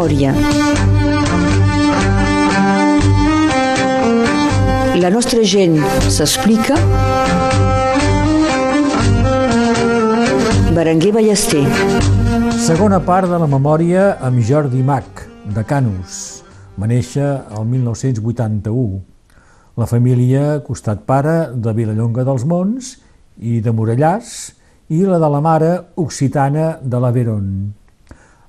memòria. La nostra gent s'explica. Berenguer Ballester. Segona part de la memòria amb Jordi Mac, de Canus. Va néixer el 1981. La família costat pare de Vilallonga dels Monts i de Morellàs i la de la mare occitana de l'Averon.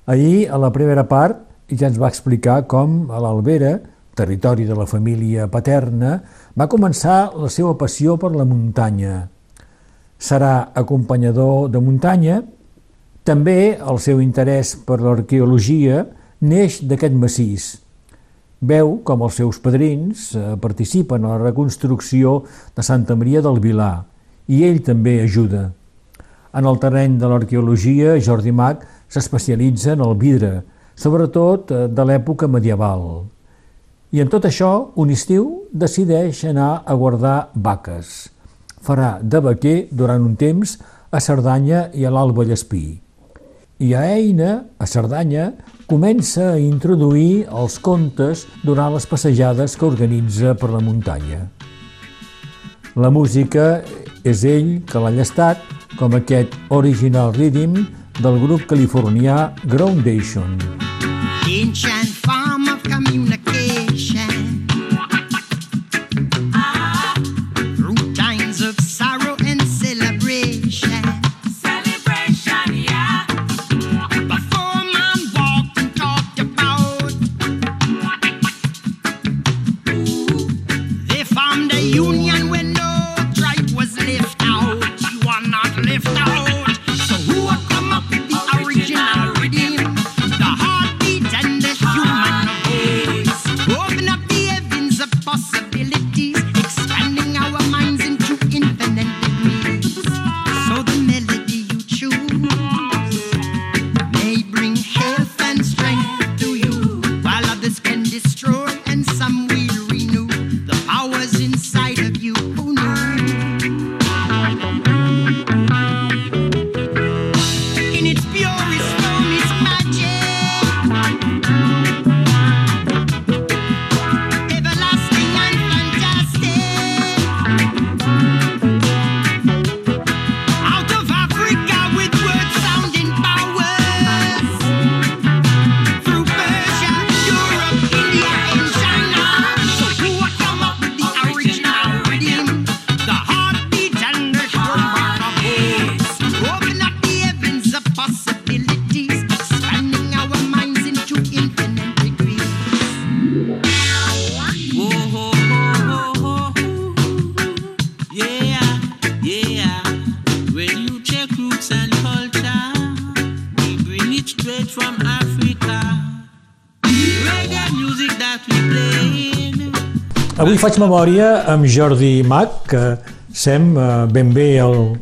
Ahir, a la primera part, ja ens va explicar com a l'Albera, territori de la família paterna, va començar la seva passió per la muntanya. Serà acompanyador de muntanya. També el seu interès per l'arqueologia neix d'aquest massís. Veu com els seus padrins eh, participen a la reconstrucció de Santa Maria del Vilar i ell també ajuda. En el terreny de l'arqueologia, Jordi Mac s'especialitza en el vidre, sobretot eh, de l'època medieval. I en tot això, un estiu decideix anar a guardar vaques. Farà de vaquer durant un temps a Cerdanya i a l'Alt Vallespí. I a Eina, a Cerdanya, comença a introduir els contes durant les passejades que organitza per la muntanya. La música és ell que l'ha llestat com aquest original rhythm del grup californià Groundation. Ancient faig memòria amb Jordi Mac, que sem eh, ben bé el,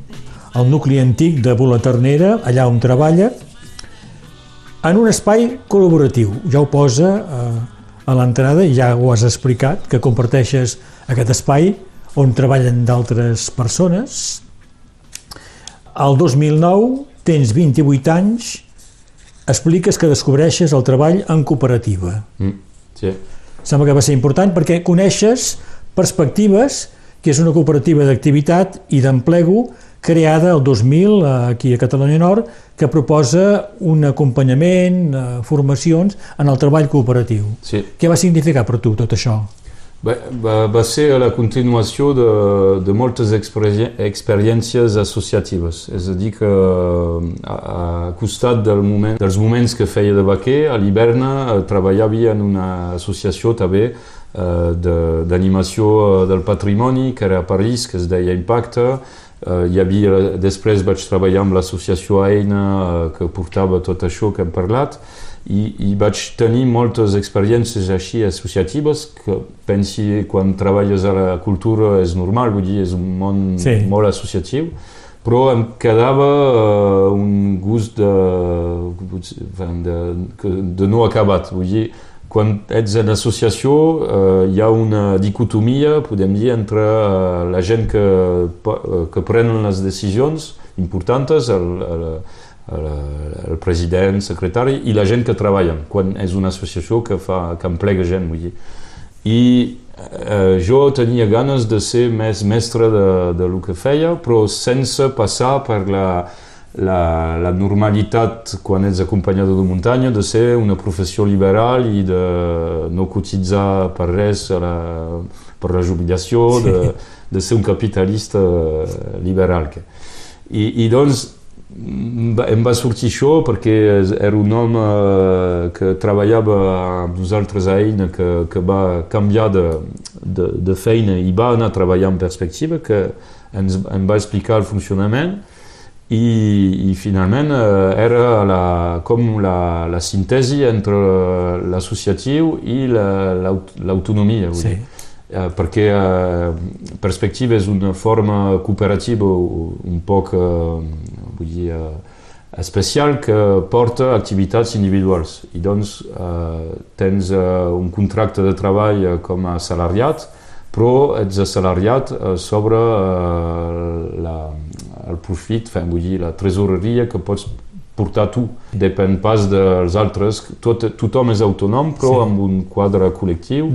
el nucli antic de Bula Ternera, allà on treballa, en un espai col·laboratiu. Ja ho posa eh, a l'entrada, ja ho has explicat, que comparteixes aquest espai on treballen d'altres persones. El 2009 tens 28 anys, expliques que descobreixes el treball en cooperativa. Mm, sí. Sembla que va ser important perquè coneixes perspectives, que és una cooperativa d'activitat i d'emplego creada el 2000 eh, aquí a Catalunya Nord, que proposa un acompanyament, eh, formacions en el treball cooperatiu. Sí. Què va significar per tu tot això? Va, va, va ser la continuació de, de moltes experiències associatives. És a dir, que a, a costat del moment, dels moments que feia de vaquer, a l'hivern eh, treballava en una associació també eh, de- d'animació eh, del patrimoni, que era a París, que es deia Impacte. Eh, hi havia, després vaig treballar amb l'associació eh, que portava tot això que hem parlat, i, i vaig tenir moltes experiències així associatives que pensi quan treballes a la cultura és normal, vull dir, és un món Sí. molt associatiu, però em quedava uh, un gust de, de, de, no acabat, vull dir, quan ets en associació uh, hi ha una dicotomia, podem dir, entre uh, la gent que, eh, que prenen les decisions importants, el, el, el, president, secretari i la gent que treballa, quan és una associació que, fa, que emplega gent, vull dir. I eh, jo tenia ganes de ser més mestre de, de lo que feia, però sense passar per la, la, la normalitat quan ets acompanyador de muntanya de ser una professió liberal i de no cotitzar per res a la, per la jubilació, sí. de, de ser un capitalista liberal. Que. I, I doncs em va, sortir això perquè era un home eh, que treballava amb nosaltres a Eina, que, que va canviar de, de, de feina i va anar a treballar en perspectiva, que ens, em va explicar el funcionament i, i finalment eh, era la, com la, la síntesi entre l'associatiu i l'autonomia. La, sí. Eh, perquè eh, perspectiva és una forma cooperativa un poc eh, dir, eh, especial que porta activitats individuals i doncs eh, tens eh, un contracte de treball com a salariat però ets assalariat sobre la, el profit, vull dir, la tresoreria que pots portar tu. Depèn pas dels altres. Tot, tothom és autònom, però sí. amb un quadre col·lectiu.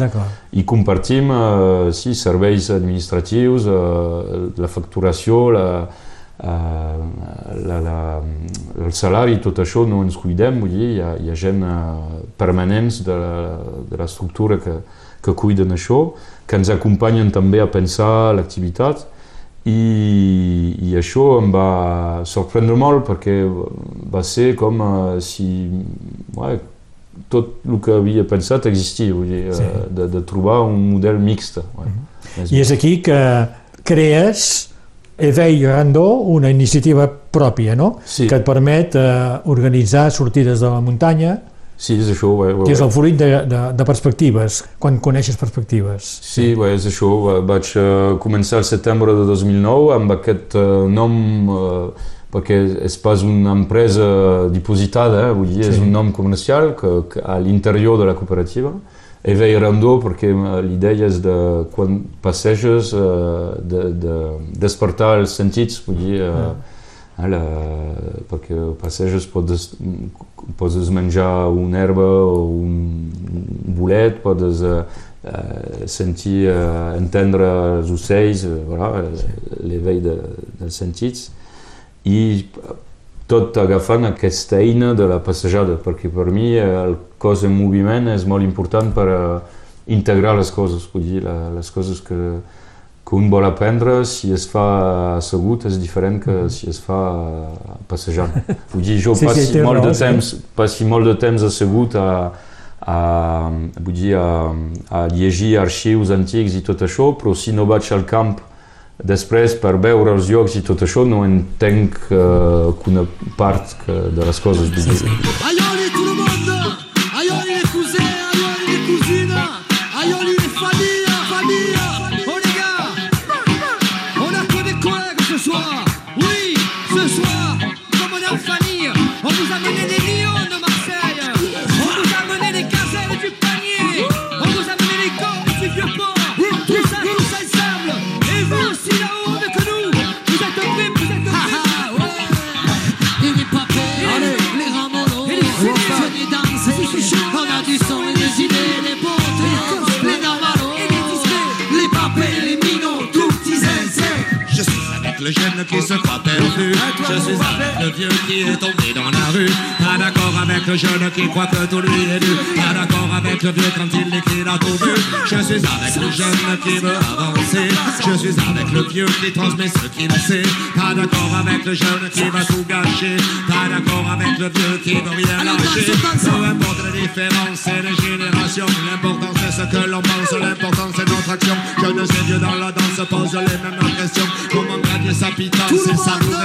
I compartim eh, sí, serveis administratius, eh, la facturació, la, eh, la, la, el salari, tot això no ens cuidem. Vull dir, hi ha, hi ha gent eh, permanents de, de l'estructura que, que cuiden això, que ens acompanyen també a pensar l'activitat i, i això em va sorprendre molt perquè va ser com uh, si ouais, tot el que havia pensat existia, vull dir, sí. uh, de, de trobar un model mixt. Ouais. Mm -hmm. I és aquí que crees Evei Randó, una iniciativa pròpia, no? Sí. Que et permet uh, organitzar sortides de la muntanya, Sí, és això. Bé, bé, que és el fruit de, de, de perspectives, quan coneixes perspectives. Sí, bé, és això. Vaig uh, començar el setembre de 2009 amb aquest uh, nom, uh, perquè és pas una empresa dipositada, eh? vull dir, sí. és un nom comercial que, que a l'interior de la cooperativa. Evei Randó, perquè l'idea és de, quan passeges, uh, de, de despertar els sentits, dir, uh, mm. la, perquè passeges pots, pots menjar una herba o un bolet, pots uh, sentir, uh, entendre els ocells, voilà, l'evell de, dels sentits. I tot agafant aquesta eina de la passejada, perquè per mi el cos en moviment és molt important per uh, integrar les coses, vull dir, la, les coses que, que un vol aprendre, si es fa assegut és diferent que mhm. si es fa passejant. Vull dir, jo sí, passi, sí, molt raó, de temps, sí. passi molt de temps assegut a, a, vull dir, a, a llegir arxius antics i tot això, però si no vaig al camp després per veure els llocs i tot això no entenc uh, una part que, de les coses. Sí, le jeune qui se croit Je suis avec le vieux qui est tombé dans la rue. Pas d'accord avec le jeune qui croit que tout lui est dû. Pas d'accord avec le vieux quand il écrit la tout vu. Je suis avec le jeune qui veut avancer. Je suis avec le vieux qui transmet ce qu'il sait. Pas d'accord avec le jeune qui va tout gâcher. Pas d'accord avec le vieux qui veut rien lâcher. Peu importe les différences et les générations. L'important c'est ce que l'on pense. L'important c'est notre action. Je ne sais Dieu dans la danse pose les mêmes questions. Comment gagner sa pitance et savourer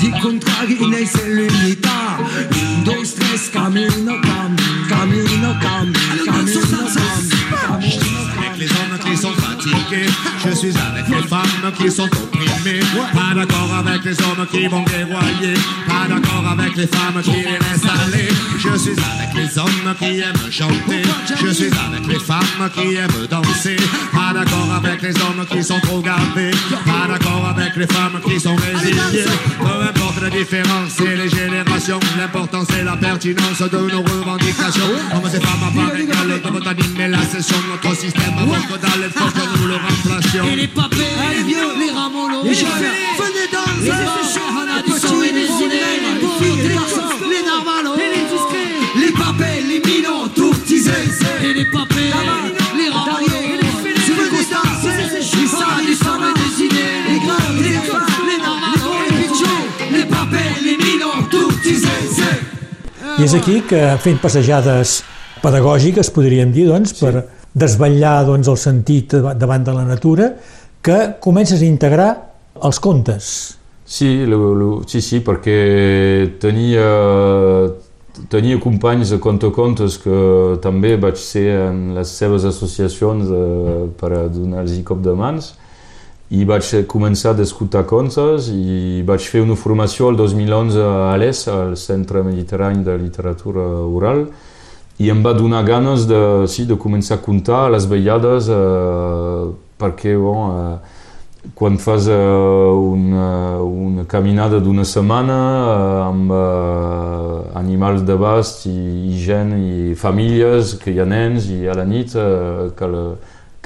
Die contrari in ei cellulitar. Windows 3, camino, cam, camino, cam, camino. Je suis avec les femmes qui sont opprimées. Pas d'accord avec les hommes qui vont dévoyer, pas d'accord avec les femmes qui les laissent aller. Je suis avec les hommes qui aiment chanter, je suis avec les femmes qui aiment danser. Pas d'accord avec les hommes qui sont trop gardés, pas d'accord avec les femmes qui sont résignées. Peu importe la différence et les générations, l'important c'est la pertinence de nos revendications. Hommes et femmes à part égale, de votre animer la session, notre système. Votre dalle, il faut que nous le remplacions. Et les papés, les vieux, les ramolos, les jeunes, venez danser. les les petits, et les les idées, les les filles, les les garçons, les narvalos, et les discrets, les papés, les minots, tourtisés. et les papés, I és aquí que, fent passejades pedagògiques, podríem dir, doncs, per desvetllar doncs, el sentit davant de la natura, que comences a integrar els contes. Sí, lo, lo, sí, sí, perquè tenia, tenia companys de contacontes que també vaig ser en les seves associacions eh, per donar-los cop de mans i vaig començar a escoltar contes i vaig fer una formació el 2011 a l'ES, al Centre Mediterrani de Literatura Oral, i em va donar ganes de, sí, de començar a contar a les vegades eh, perquè bon, eh, quan fas eh, una, una caminada d'una setmana eh, amb eh, animals de bast i, i gent i famílies, que hi ha nens i a la nit eh, cal,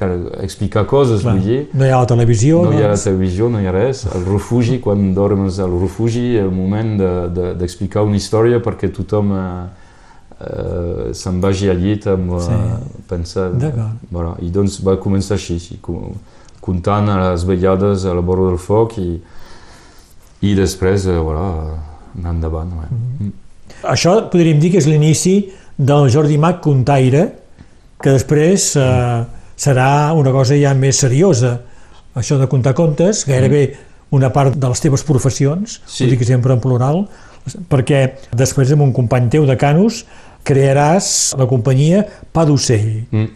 cal explicar coses, Clar, vull dir. no hi ha la televisió, No hi ha doncs, televisió, no hi ha res. El refugi, quan dormes al refugi, el moment d'explicar de, d'explicar una història perquè tothom eh, eh, se'n vagi al llit amb Sí. eh, pensar... D'acord. Voilà. I doncs va començar així, co- comptant a les vellades a la vora del foc i, i després, eh, voilà, anar endavant. Ouais. Mm. Això podríem dir que és l'inici del Jordi Mac Contaire, que després eh, serà una cosa ja més seriosa. Això de contar contes, gairebé una part de les teves professions, Sí. ho dic sempre en plural, perquè després amb un company teu de Canus crearàs la companyia Pa d'Ocell, Mm.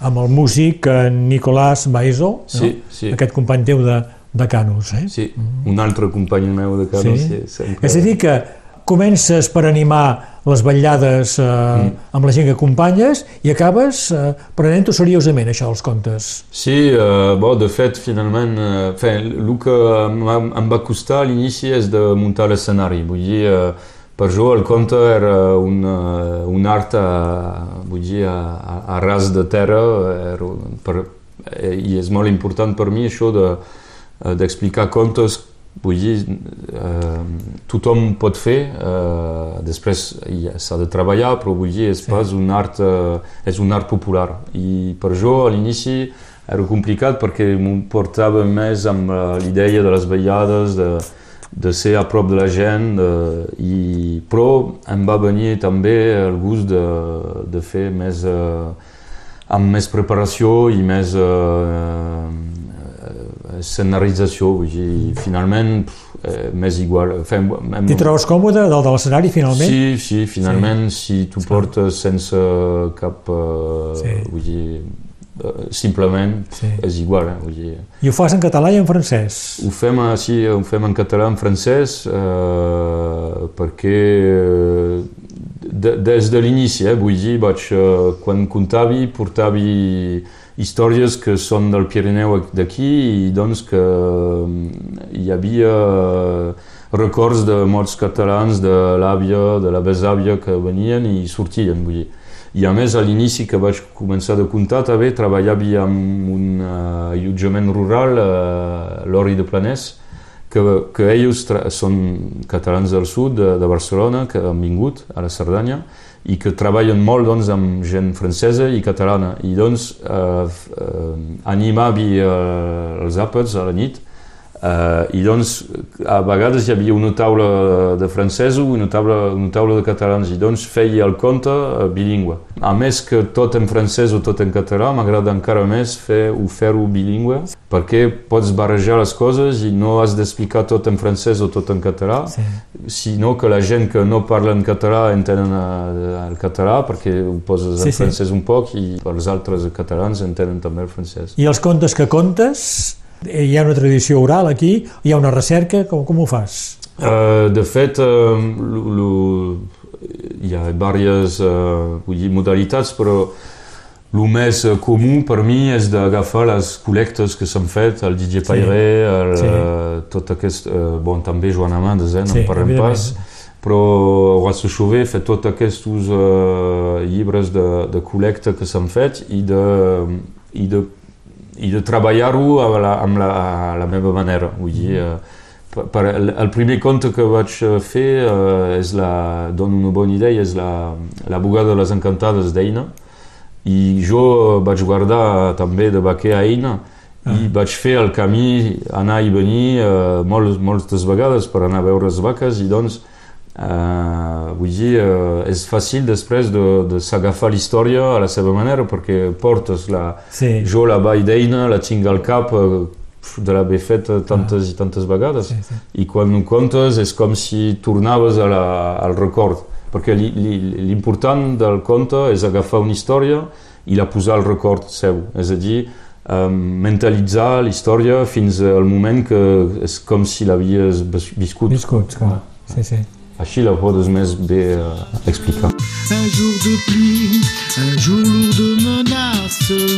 amb el músic Nicolás Baezo, Sí, no? sí. aquest company teu de, de Canus. Eh? Sí, un altre company meu de casa. Sí. sempre... És a dir, que comences per animar les vetllades eh, mm. amb la gent que acompanyes i acabes eh, prenent-ho seriosament, això dels contes. Sí, eh, bon, de fet, finalment, eh, fe, el que em va costar a l'inici és de muntar l'escenari. Vull dir, eh, per jo el conte era un, eh, un art a, vull dir, a, a, ras de terra era, per, eh, i és molt important per mi això de, eh, d'explicar contes Vull dir, eh, tothom pot fer, eh, després ha- s'ha de treballar, però vull dir, és pas un art, eh, és un art popular. I per jo, a l'inici, era complicat perquè m'ho portava més amb eh, l'idea de les vetllades, de, de ser a prop de la gent, de, i, però em va venir també el gust de, de fer més, eh, amb més preparació i més eh, escenarització, vull dir, finalment pf, eh, m'és igual. Fem, hem, T'hi trobes còmode dalt de l'escenari, finalment? Sí, sí, finalment, si tu portes sense cap... Eh, Sí. Vull dir, eh, simplement Sí. és igual, eh, vull dir... I ho fas en català i en francès. Ho fem, eh, sí, ho fem en català, en francès, eh, perquè eh, de, des de l'inici, eh, vull dir, vaig, eh, quan comptavi, portavi històries que són del Pirineu d'aquí i doncs que eh, hi havia eh, records de morts catalans de l'àvia, de la besàvia que venien i sortien, vull dir. I a més, a l'inici que vaig començar de comptar, també treballava amb un uh, allotjament rural, uh, l'Ori de Planès, que, que ells són catalans del sud de, de Barcelona, que han vingut a la Cerdanya, i que treballen molt doncs, amb gent francesa i catalana. I doncs uh, uh, animava uh, els àpats a la nit Uh, I doncs, a vegades hi havia una taula de francesos i una taula, una taula de catalans, i doncs feia el conte uh, bilingüe. A més que tot en francès o tot en català, m'agrada encara més fer, ho fer-ho bilingüe, perquè pots barrejar les coses i no has d'explicar tot en francès o tot en català, Sí. sinó que la gent que no parla en català entenen eh, el català perquè ho poses Sí, en sí. francès un poc i els altres catalans entenen també el francès. I els contes que contes, eh, hi ha una tradició oral aquí, hi ha una recerca, com, com ho fas? Uh, de fet, uh, lo, lo, hi ha diverses uh, vull dir, modalitats, però el més eh, comú per mi és d'agafar les col·lectes que s'han fet, el DJ Pairé, el, Sí. uh, tot aquest... Uh, bon, també Joan Amandes, eh, no Sí, en parlem pas, però Horace Chauvet fa tots aquests uh, llibres de, de col·lecta que s'han fet i de, i de, i de treballar-ho amb, la, amb la, la meva manera. Vull dir, eh, per, per, el, el primer conte que vaig eh, fer eh, és la, dona una bona idea, és la, la bugada de les encantades d'Eina i jo vaig guardar també de vaquer a Eina i vaig fer el camí, anar i venir eh, molt, moltes vegades per anar a veure les vaques i doncs eh, vull dir, eh, és fàcil després de, de s'agafar l'història a la seva manera perquè portes la, Sí. jo la vall d'Eina la tinc al cap eh, de l'haver fet tantes i tantes vegades Sí, sí. i quan ho contes és com si tornaves a la, al record perquè li- li- l'important del conte és agafar una història i la posar al record seu, és a dir, eh, mentalitzar la història fins al moment que és com si l'havies vis- viscut. Viscuts, clar. Sí, sí. Així la podes més bé eh, explicar. Un jour de pluie, un jour lourd de menaces,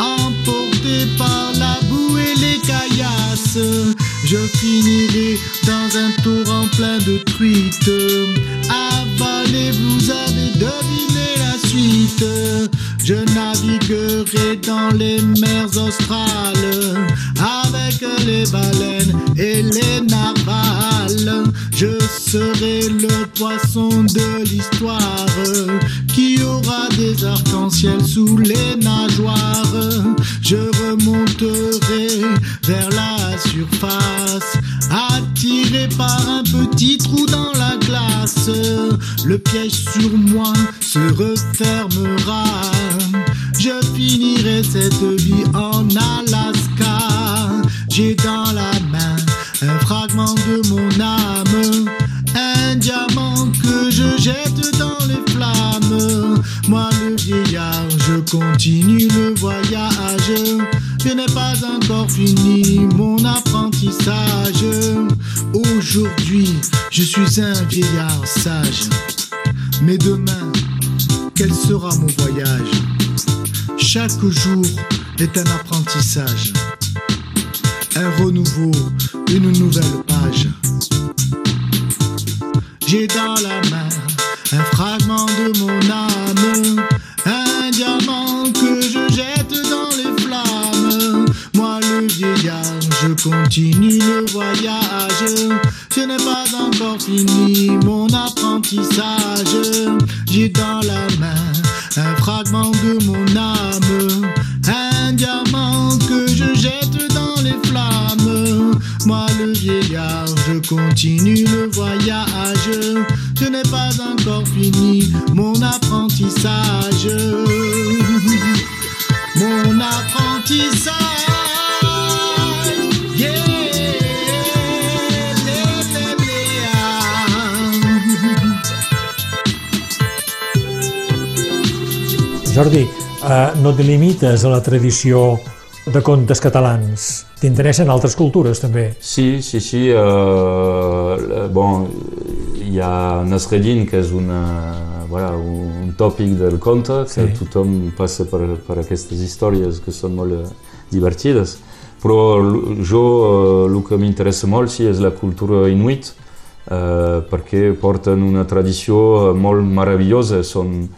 emporté par la boue et les caillasses, je finirai dans un torrent plein de truites. Avalé, vous avez deviné la suite. Je naviguerai dans les mers australes serai le poisson de l'histoire qui aura des arcs-en-ciel sous les nageoires. Je remonterai vers la surface, attiré par un petit trou dans la glace. Le piège sur moi se refermera. Je finirai cette vie en suis un vieillard sage. Mais demain, quel sera mon voyage? Chaque jour est un apprentissage, un renouveau, une nouvelle page. J'ai dans la main un fragment de mon âme, un diamant que je jette dans les flammes. Moi le vieillard, je continue le voyage. 你你 Jordi, eh, no te limites a la tradició de contes catalans. T'interessen altres cultures, també. Sí, sí, sí. Uh, bon, hi ha Nasreddin, que és una, voilà, un tòpic del conte, que Sí. tothom passa per, per aquestes històries que són molt eh, divertides. Però jo uh, el que m'interessa molt sí, és la cultura inuit, uh, perquè porten una tradició molt meravellosa. Són,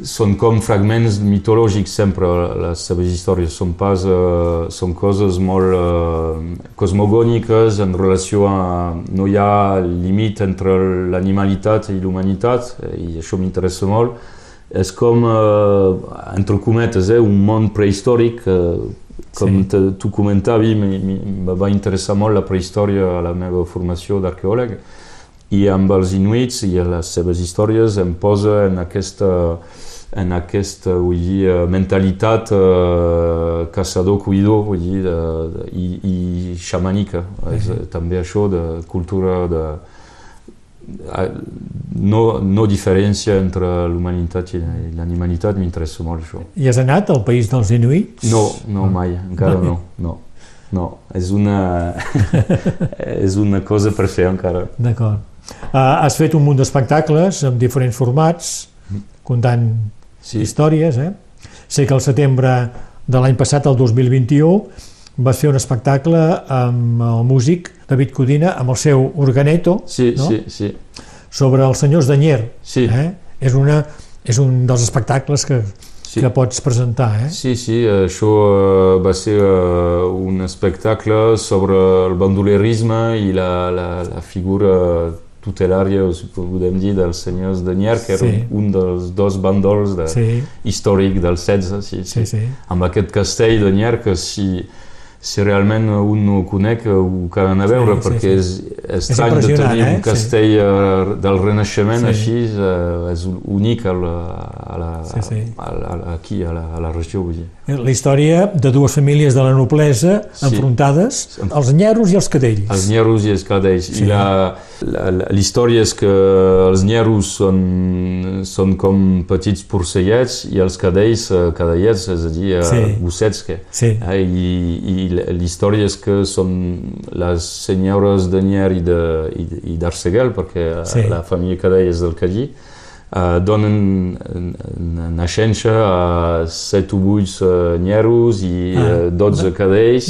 són com fragments mitològics sempre, les seves històries. Són, pas, eh, són coses molt eh, cosmogòniques en relació a... No hi ha límit entre l'animalitat i l'humanitat, eh, i això m'interessa molt. És com, eh, entre cometes, eh, un món prehistòric eh, com Sí. tu em va interessar molt la prehistòria a la meva formació d'arqueòleg i amb els inuits i les seves històries em posa en aquesta, en aquesta vull dir, eh, mentalitat eh, caçador-cuidor vull dir, de, de, i, i xamànica. És eh, també això de cultura de, no, no diferència entre l'humanitat i i l'animalitat, m'interessa molt això. I has anat al país dels inuits? No, no mai, encara no, no. No, és una, és una cosa per fer encara. D'acord. Uh, has fet un munt d'espectacles amb diferents formats, contant Sí, històries, eh? Sé que al setembre de l'any passat, el 2021, vas fer un espectacle amb el músic David Codina, amb el seu organeto, sí, no? sí, sí. sobre els senyors d'Anyer. Sí. Eh? És, una, és un dels espectacles que, Sí. que pots presentar. Eh? Sí, sí, això eh, va ser eh, un espectacle sobre el bandolerisme i la, la, la figura tutelària, o si podem dir, dels senyors de Nier, que era Sí. un dels dos bandols de, Sí, històric del 16, sí, sí, sí. amb aquest castell de Nier que si, si realment un no ho conec ho cal anar a veure Sí, sí, perquè sí. és estrany de tenir eh? un castell eh, del Renaixement Sí. així eh, és únic a la, a la, Sí, sí. A la, aquí a la, a la regió vull dir. La història de dues famílies de la noblesa Sí. enfrontades, els nyeros i els cadells. Els nyeros i els cadells. Sí. I la, la, la, l'història és que els nyeros són, són com petits porcellets i els cadells eh, cadellets, és a dir, Sí. sí. gossets que, Sí. Eh, I, i l'història és que són les senyores de Nier i d'Arseguel, perquè sí. la família Cadell és del Cadí, uh, donen eh, naixença a 7 o 8 uh, nyeros i Ah, uh, 12 cadells.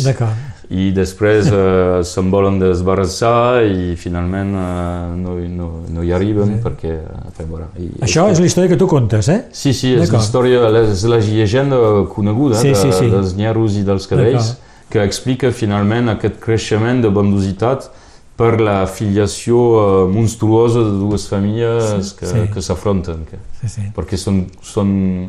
i després uh, se'n volen desbarassar i finalment uh, no, no, no hi arriben perquè... Uh, bueno, i, Això és la història que tu contes, eh? Sí, sí, és la història, és la llegenda coneguda Sí, de, sí, sí. dels nyeros i dels cadells que explica finalment aquest creixement de bandositat per la filiació eh, monstruosa de dues famílies que, Sí. que s'afronten. Sí, sí. perquè són, són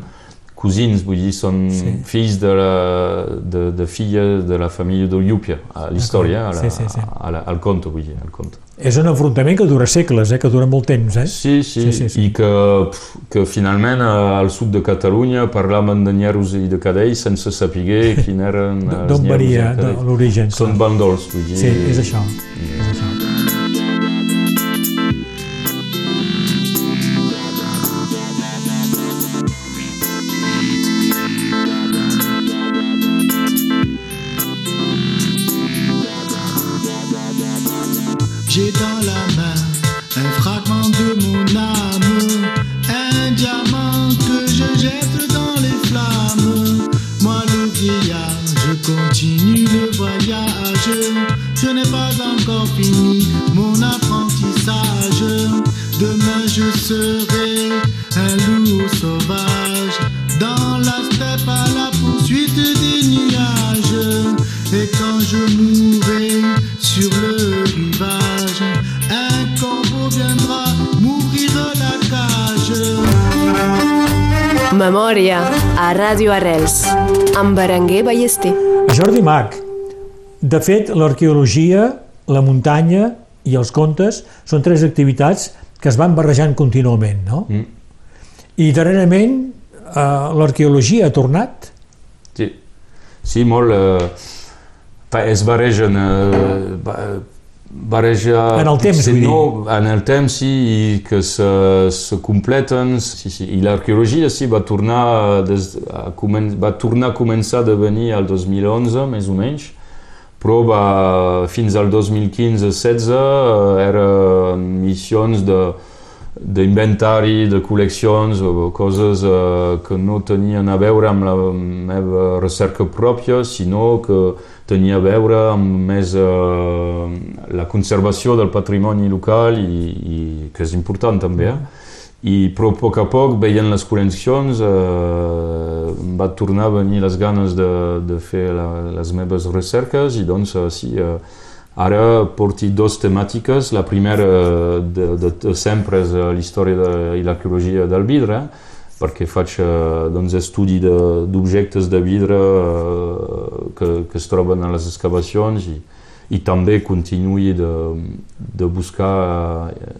cosins, vull dir, són Sí. fills de, la, de, de filles de la família de Llúpia, a l'història, Sí, sí, sí. al conte, vull dir, al conte. És un enfrontament que dura segles, eh? que dura molt temps. Eh? Sí, sí, Sí, sí, sí. i que, que finalment eh, al sud de Catalunya parlaven de nyeros i de cadells sense saber quin eren els D'on nyeros i varia els de cadells. l'origen. Són bandols, vull dir. Sí, és això. És això. J'ai dans la main un fragment de mon âme, un diamant que je jette dans les flammes. Moi le vieillard, je continue le voyage. Je n'ai pas encore fini mon apprentissage. Demain je serai un loup sauvage Memòria a Ràdio Arrels amb Berenguer Ballester. Jordi Mac, de fet, l'arqueologia, la muntanya i els contes són tres activitats que es van barrejant contínuament, no? Mm. I darrerament eh, l'arqueologia ha tornat? Sí, sí molt... Eh, es barregen... Eh, barreja... En el temps, potser vull dir. no, En el temps, sí, i que se, se completen. Sí, sí. I l'arqueologia, sí, va tornar, des, a comen va tornar a començar a venir al 2011, més o menys, però va, fins al 2015-16 eh, eren missions de d'inventari, de col·leccions coses eh, que no tenien a veure amb la meva recerca pròpia, sinó que tenia a veure amb més eh, la conservació del patrimoni local i, i que és important també. Eh? I però a poc a poc, veient les col·leccions, eh, va tornar a venir les ganes de, de fer la, les meves recerques i doncs eh, sí, eh, Ara porti dos temàtiques. La primera de, de, de sempre és eh, l'història de, i l'arqueologia del vidre, perquè faig eh, doncs, estudi de- d'objectes de, vidre eh, que, que es troben a les excavacions i, i també continuï de, de buscar eh,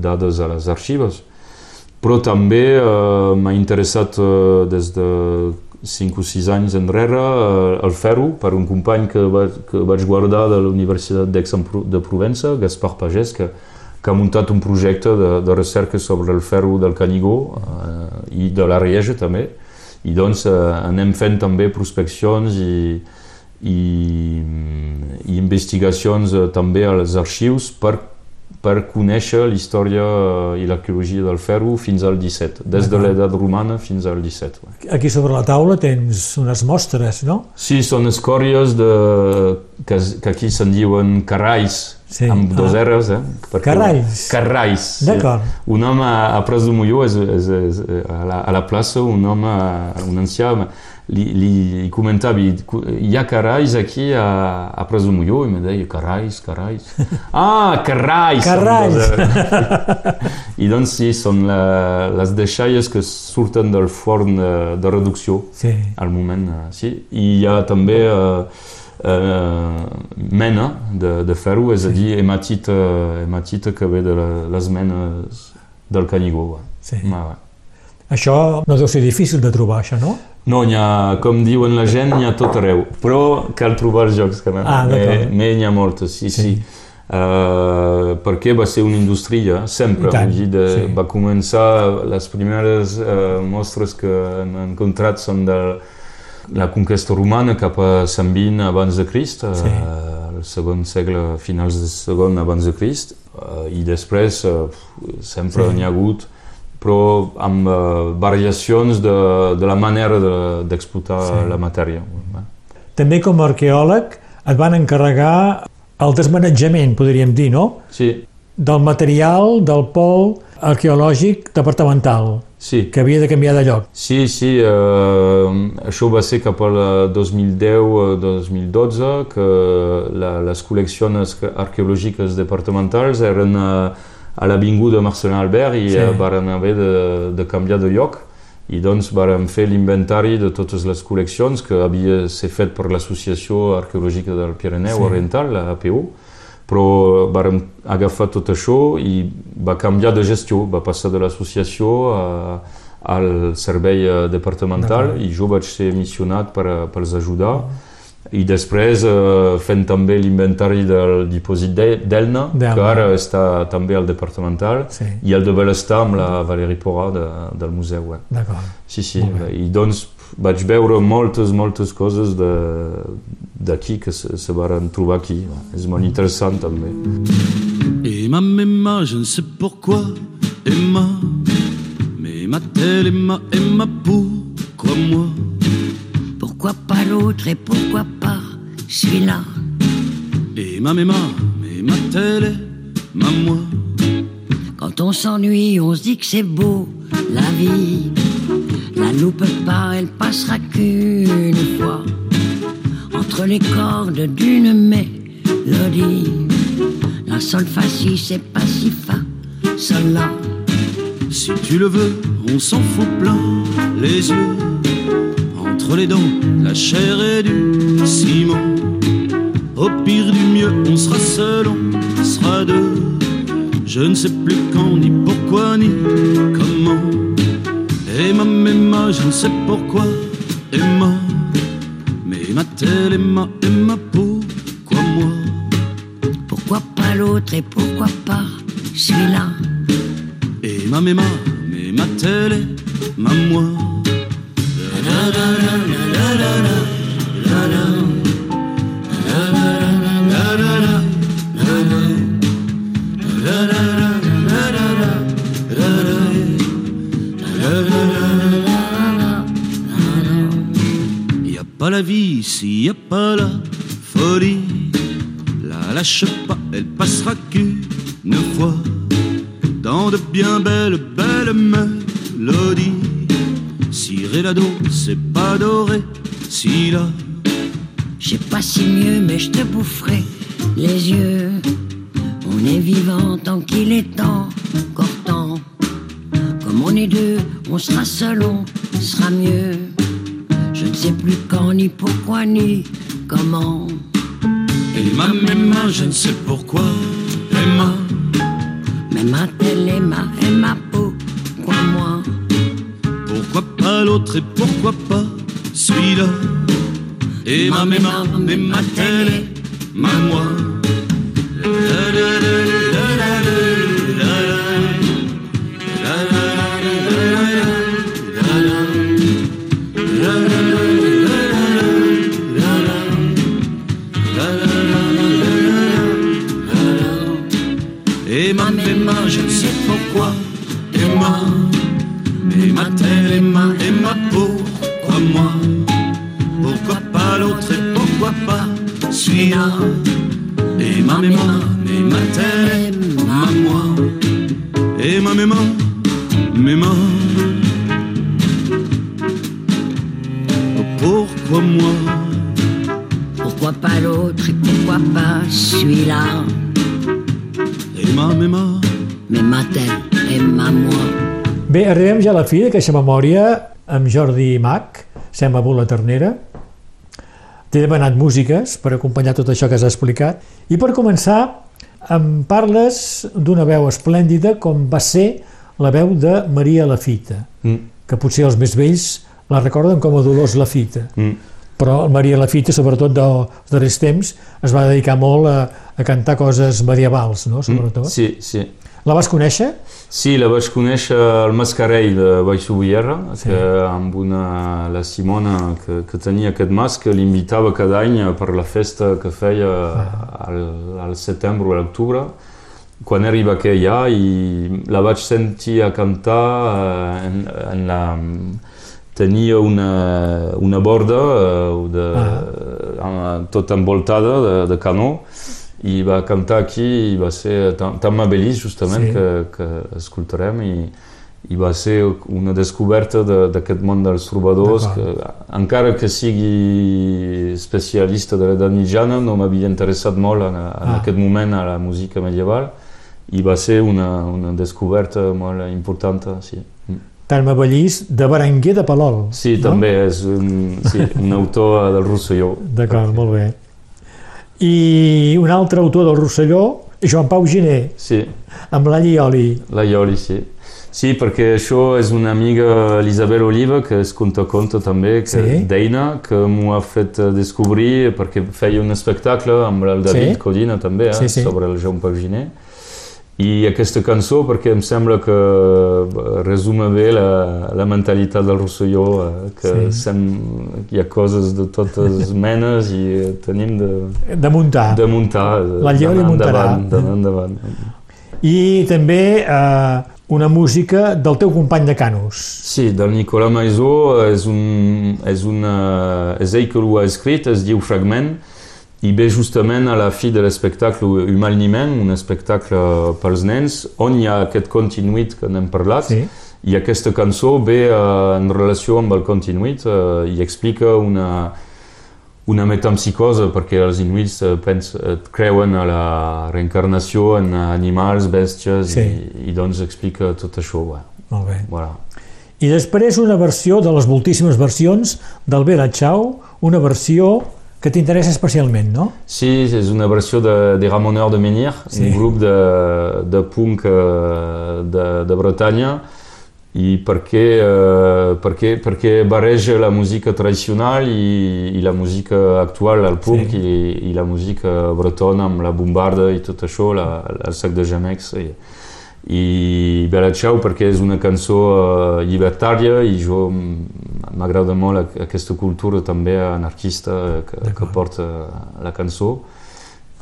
dades a les arxives. Però també eh, m'ha interessat eh, des de 5 o 6 anys enrere eh, el ferro per un company que, va, que vaig guardar de la Universitat d'Aix-de-Provença, Gaspar Pagès, que, que ha muntat un projecte de, de recerca sobre el ferro del Canigó eh, i de la Rieja també. I doncs eh, anem fent també prospeccions i, i, i investigacions eh, també als arxius per, per conèixer la història eh, i l'arqueologia del ferro fins al 17, des de l'edat romana fins al 17. Aquí sobre la taula tens unes mostres, no? Sí, són escòries de, que, que aquí se'n diuen carrais, Sí. amb dos Ah. R's, eh? Perquè-. Carrais. sí. D'acord. Un home a, Pres de Molló, és, és, és, a, la, a la plaça, un home, un ancià, li, li comentava, hi ha carrais aquí a, a Pres de Molló, i em deia, carrais, carrais. Ah, carrais! Carrais. I doncs sí, són la, les deixalles que surten del forn de, de reducció Sí. al moment, eh, sí. I hi ha també eh, eh, mena de, de ferro, és a dir, hematita, hematita que ve de la, les menes del Canigó. va. Sí. Va, va. Això no deu ser difícil de trobar, això, no? No, n'hi ha, com diuen la gent, n'hi ha tot arreu, però cal trobar els jocs que Ah, n'hi ha moltes, sí, sí. Uh, perquè va ser una indústria, sempre. Tant, dir, de, sí. Va començar, les primeres uh, mostres que han encontrat són de la conquesta romana cap a 120 abans de Crist, Sí. el segon segle, finals del segon abans de Crist, uh, i després uh, sempre Sí. n'hi ha hagut però amb uh, variacions de, de la manera de- d'explotar Sí. la matèria. També com a arqueòleg et van encarregar el desmanetjament, podríem dir, no? Sí, Del material del pol arqueològic departamental, sí. que havia de canviar de lloc. Sí, sí, eh, això va ser cap al 2010-2012 que la, les col·leccions arqueològiques departamentals eren a, a l'Avinguda Marcelin Albert i Sí. sí. varen haver de, de canviar de lloc i doncs vàrem fer l'inventari de totes les col·leccions que havia ser fet per l'Associació Arqueològica del Pirineu Sí. Oriental, la Però vàrem agafar tot això i va canviar de gestió, va passar de l'associació a, al servei eh, departamental i jo vaig ser missionat per, a- per els ajudar i després eh, fent també l'inventari del dipòsit d'E- d'Elna, que ara està també al departamental, Sí. i el de Belestar amb la Valérie Porra de, del museu. Eh. D'acord. Sí, sí, i doncs vaig veure moltes, moltes coses de- d'aquí que se, se varen trobar aquí. És molt interessant també. Emma, Emma, je ne sais pourquoi, Emma. Mais m'a-t-elle, Emma, Emma, pourquoi moi? Pourquoi pas l'autre et pourquoi pas celui-là? Emma, Emma, mais m'a-t-elle, ma moi Quand on s'ennuie, on se dit que c'est beau, la vie. La loupe pas, elle passera qu'une fois. Entre les cordes d'une mélodie. La sol fa c'est pas si fa, sol là. Si tu le veux, on s'en fout plein les yeux. Entre les dents, la chair et du ciment. Au pire du mieux, on sera seul, on sera deux. Je ne sais plus quand, ni pourquoi, ni comment. Emma, Emma, je ne sais pourquoi, Emma. Mais m'a-t-elle, Emma, Emma, pourquoi moi? Pourquoi pas l'autre et pourquoi pas celui-là? Emma, Emma, bien belles, belles mélodies. Si ré la do, c'est pas doré, si la Je sais pas si mieux, mais je te boufferai les yeux. On est vivant tant qu'il est encore temps. Comme on est deux, on sera seul, on sera mieux. Je ne sais plus quand, ni pourquoi, ni comment. Emma, Emma, je ne sais pourquoi. Emma, Mais ma telle Emma, Emma, pourquoi moi pourquoi pas l'autre et pourquoi pas celui-là Emma, Emma, Emma, tel est ma moi. Celui-là Emma, Emma, Emma, tel Emma, moi. Emma, Emma, Emma. Pourquoi moi Pourquoi pas l'autre et pourquoi pas celui-là Emma, Emma. Mais ma telle Emma, moi Bé, arribem ja a la fi d'aquesta memòria amb Jordi Mac, Sema Bula Ternera. T'he demanat músiques per acompanyar tot això que has explicat. I per començar, em parles d'una veu esplèndida com va ser la veu de Maria Lafita, Mm. que potser els més vells la recorden com a Dolors Lafita. Mm. Però Maria Lafita, sobretot dels darrers temps, es va dedicar molt a, a cantar coses medievals, no? sobretot. Sí, sí. La vas conèixer? Sí, la vaig conèixer al Mascarell de Baix Ubierra, Sí. que amb una, la Simona que, que tenia aquest mas que l'invitava cada any per la festa que feia al, al setembre o a l'octubre. Quan arriba que allà i la vaig sentir a cantar eh, en, en la, tenia una, una borda eh, de, eh, tot envoltada de, de canó i va cantar aquí i va ser tan, tan Mabelis justament Sí. que, que escoltarem i, i va ser una descoberta de- d'aquest món dels trobadors que encara que sigui especialista de l'edat mitjana no m'havia interessat molt en, en Ah. aquest moment a la música medieval i va ser una, una descoberta molt important, sí. Carme Ballís, de Berenguer de Palol. Sí, no? també és un, sí, un autor del Rosselló. D'acord, molt bé. I un altre autor del Rosselló, Joan Pau Giné, Sí, amb la Llioli. la Ioli, sí. Sí, perquè això és una amiga, Elisabel Oliva, que és contaconte també, que, Sí. d'Eina, que m'ho ha fet eh, descobrir perquè feia un espectacle amb el David Sí. Codina també, eh, Sí, sí. sobre el Joan Pau Giné. I aquesta cançó, perquè em sembla que eh, resuma bé la, la mentalitat del Rosselló, eh, que Sí. sem, hi ha coses de totes menes i eh, tenim de, De muntar. de muntar, La Llioli d'anar muntarà. d'anar endavant. I també eh, una música del teu company de Canus. Sí, del Nicolas Maisó és, un, és, una, és ell que ho ha escrit, es diu Fragment, i ve justament a la fi de l'espectacle Humaniment, un espectacle pels nens, on hi ha aquest continuït que n'hem parlat, Sí. i aquesta cançó ve eh, en relació amb el continuït eh, i explica una, una metempsicosa, perquè els inuits eh, pens, creuen a la reencarnació en animals, bèsties, Sí. i, i doncs explica tot això. Bueno, Molt bé. voilà. I després una versió de les moltíssimes versions del Bella Ciao, una versió que t'interessa especialment, no? Sí, és una versió de, de Ramoneur de Menhir, Sí. un grup de, de punk eh, de, de Bretanya, i perquè, eh, perquè, perquè barreja la música tradicional i, i la música actual, el punk, Sí. i, i la música bretona amb la bombarda i tot això, la, el sac de gemecs. I, i Ciao perquè és una cançó eh, llibertària i jo m'agrada molt aquesta cultura també anarquista que, que porta la cançó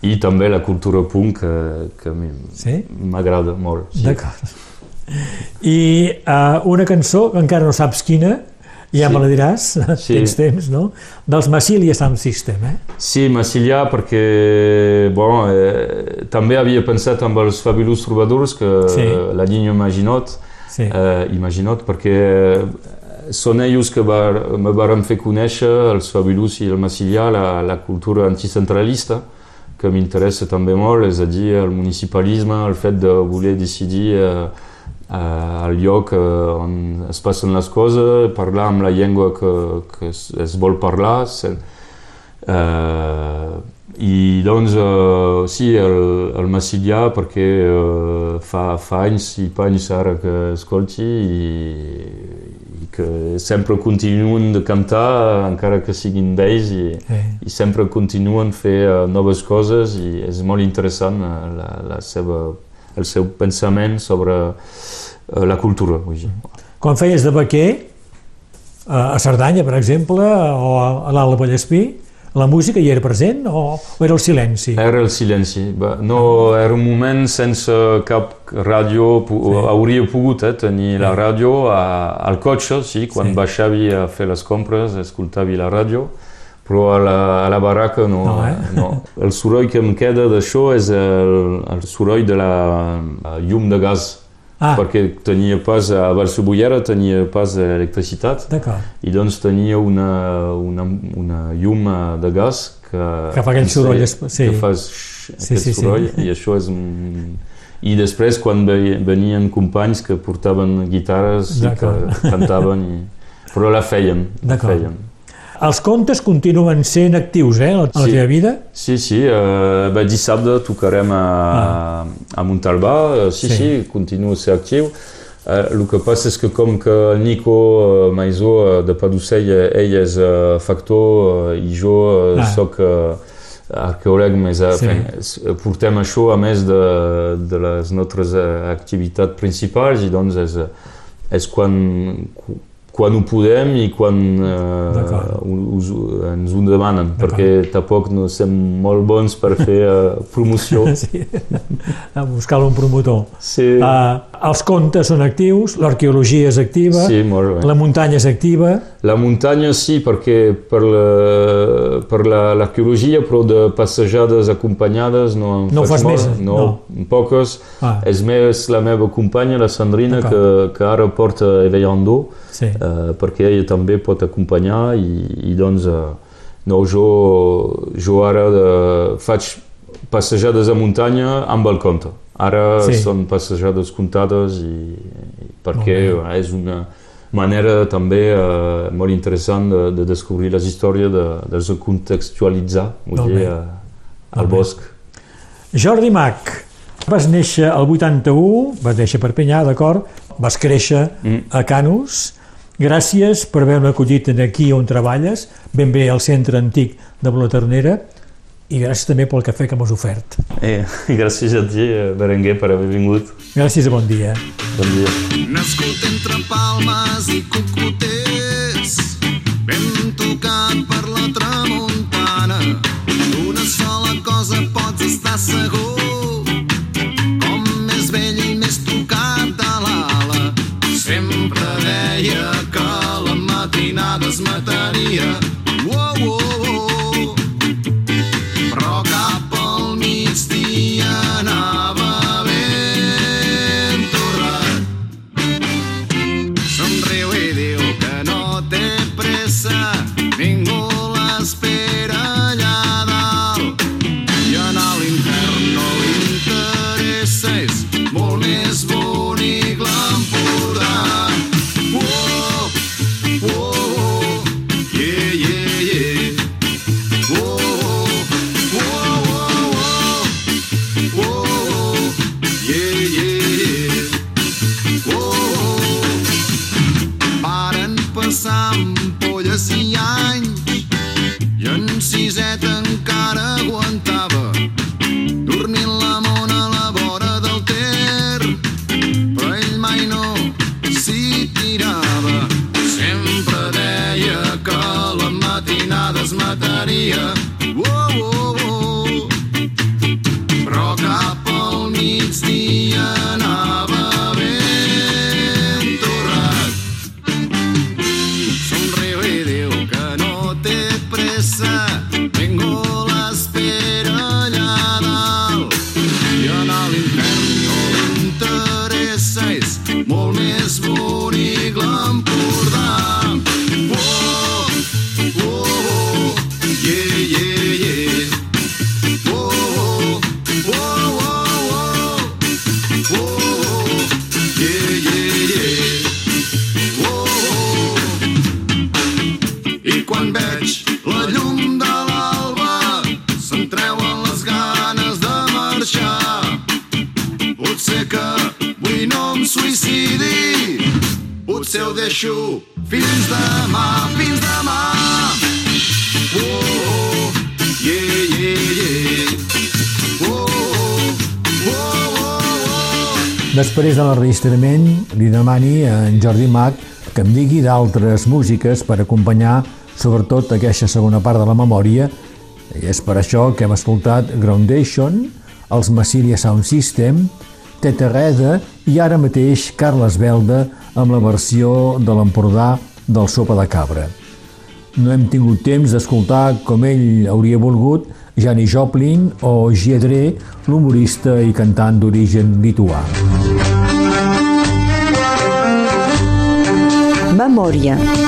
i també la cultura punk que, que mi- Sí? m'agrada molt. Sí. D'acord. I uh, una cançó que encara no saps quina, ja Sí. me la diràs, Sí. tens temps, no? Dels Massilia Sound System, eh? Sí, Massilià perquè bon, eh, també havia pensat amb els Fabulous Trobadors que Sí. eh, la línia Imaginot Sí. eh, Imaginot perquè eh, són ells que var, me varen fer conèixer, els Fabulous i el Massilià, la, la cultura anticentralista que m'interessa també molt, és a dir, el municipalisme, el fet de voler decidir eh, al lloc eh, on es passen les coses, parlar amb la llengua que, que es, es vol parlar. Sen, eh, I doncs, eh, sí, el, el Massillà, perquè eh, fa, fa anys i panys ara que escolti i, i que sempre continuen de cantar, encara que siguin vells, i, Eh. i sempre continuen fer eh, noves coses i és molt interessant eh, la, la seva, el seu pensament sobre eh, la cultura. Quan feies de vaquer, a Cerdanya, per exemple, o a a l'Alt Vallespí, la música hi era present o, o era el silenci? Era el silenci. No, era un moment sense cap ràdio. Sí. Hauria pogut eh, tenir la ràdio a, al cotxe, sí, quan Sí. baixavi a fer les compres, escoltavi la ràdio, però a la, a la barraca no. No, eh? no. El soroll que em queda d'això és el, el soroll de la, llum de gas. Ah. Perquè tenia pas, a Balsobullera tenia pas electricitat i doncs tenia una, una, una llum eh, de gas que, Que fa aquell soroll, sí. que fa Sí, aquest sí, sí. soroll i això és un... I després quan ve- venien companys que portaven guitarres i que cantaven i... però la feien, la feien. Els contes continuen sent actius, eh, a la Sí. teva vida? Sí, sí, eh, bé, dissabte tocarem a, a Montalbà, eh, sí, Ah. Sí. sí, continua a ser actiu. Eh, el que passa és que com que el Nico eh, Maisó eh, de Padocell, ell és eh, factor eh, i jo eh, Ah. soc eh, arqueòleg, més eh, Sí. fem- portem això a més de, de les nostres activitats principals i doncs és, és quan, quan ho podem i quan eh, us, ens ho demanen, perquè tampoc no som molt bons per fer eh, promoció. Sí. A buscar un promotor. Sí, Uh, els contes són actius, l'arqueologia és activa, sí la muntanya és activa, La muntanya sí, perquè per la- per la- l'arqueologia, però de passejades acompanyades no en No faig fas molt, més, no, poques. Ah. És més la meva companya, la Sandrina, que, que ara porta Evellando, sí. eh, perquè ella també pot acompanyar i, i doncs eh, no, jo, jo ara de, faig passejades a muntanya amb el conte. Ara Sí. són passejades comptades i, i perquè és una manera també eh, molt interessant de, de descobrir les històries, de, de se contextualitzar vull dir, eh, al bé. bosc. Jordi Mac, vas néixer al 81, vas néixer a Perpinyà, d'acord? Vas créixer Mm. a Canus. Gràcies per haver-me acollit aquí on treballes, ben bé al centre antic de Bolaternera, i gràcies també pel cafè que m'has ofert. Eh, gràcies a ti, eh, Berenguer, per haver vingut. Gràcies i bon dia. Bon dia. Nascut entre palmes i cocoters, ben tocat per quan veig la llum de l'alba se'm treuen les ganes de marxar. Potser que avui no em suïcidi, potser ho deixo fins demà, fins demà. Oh, oh, yeah, yeah, yeah. Oh, oh, oh, oh, oh. Després de l'enregistrament, li demani a en Jordi Mac que em digui d'altres músiques per acompanyar sobretot aquesta segona part de la memòria i és per això que hem escoltat Groundation, els Massilia Sound System, Tetereda i ara mateix Carles Belda amb la versió de l'Empordà del Sopa de Cabra. No hem tingut temps d'escoltar com ell hauria volgut Jani Joplin o Giedré, l'humorista i cantant d'origen lituà. Memòria.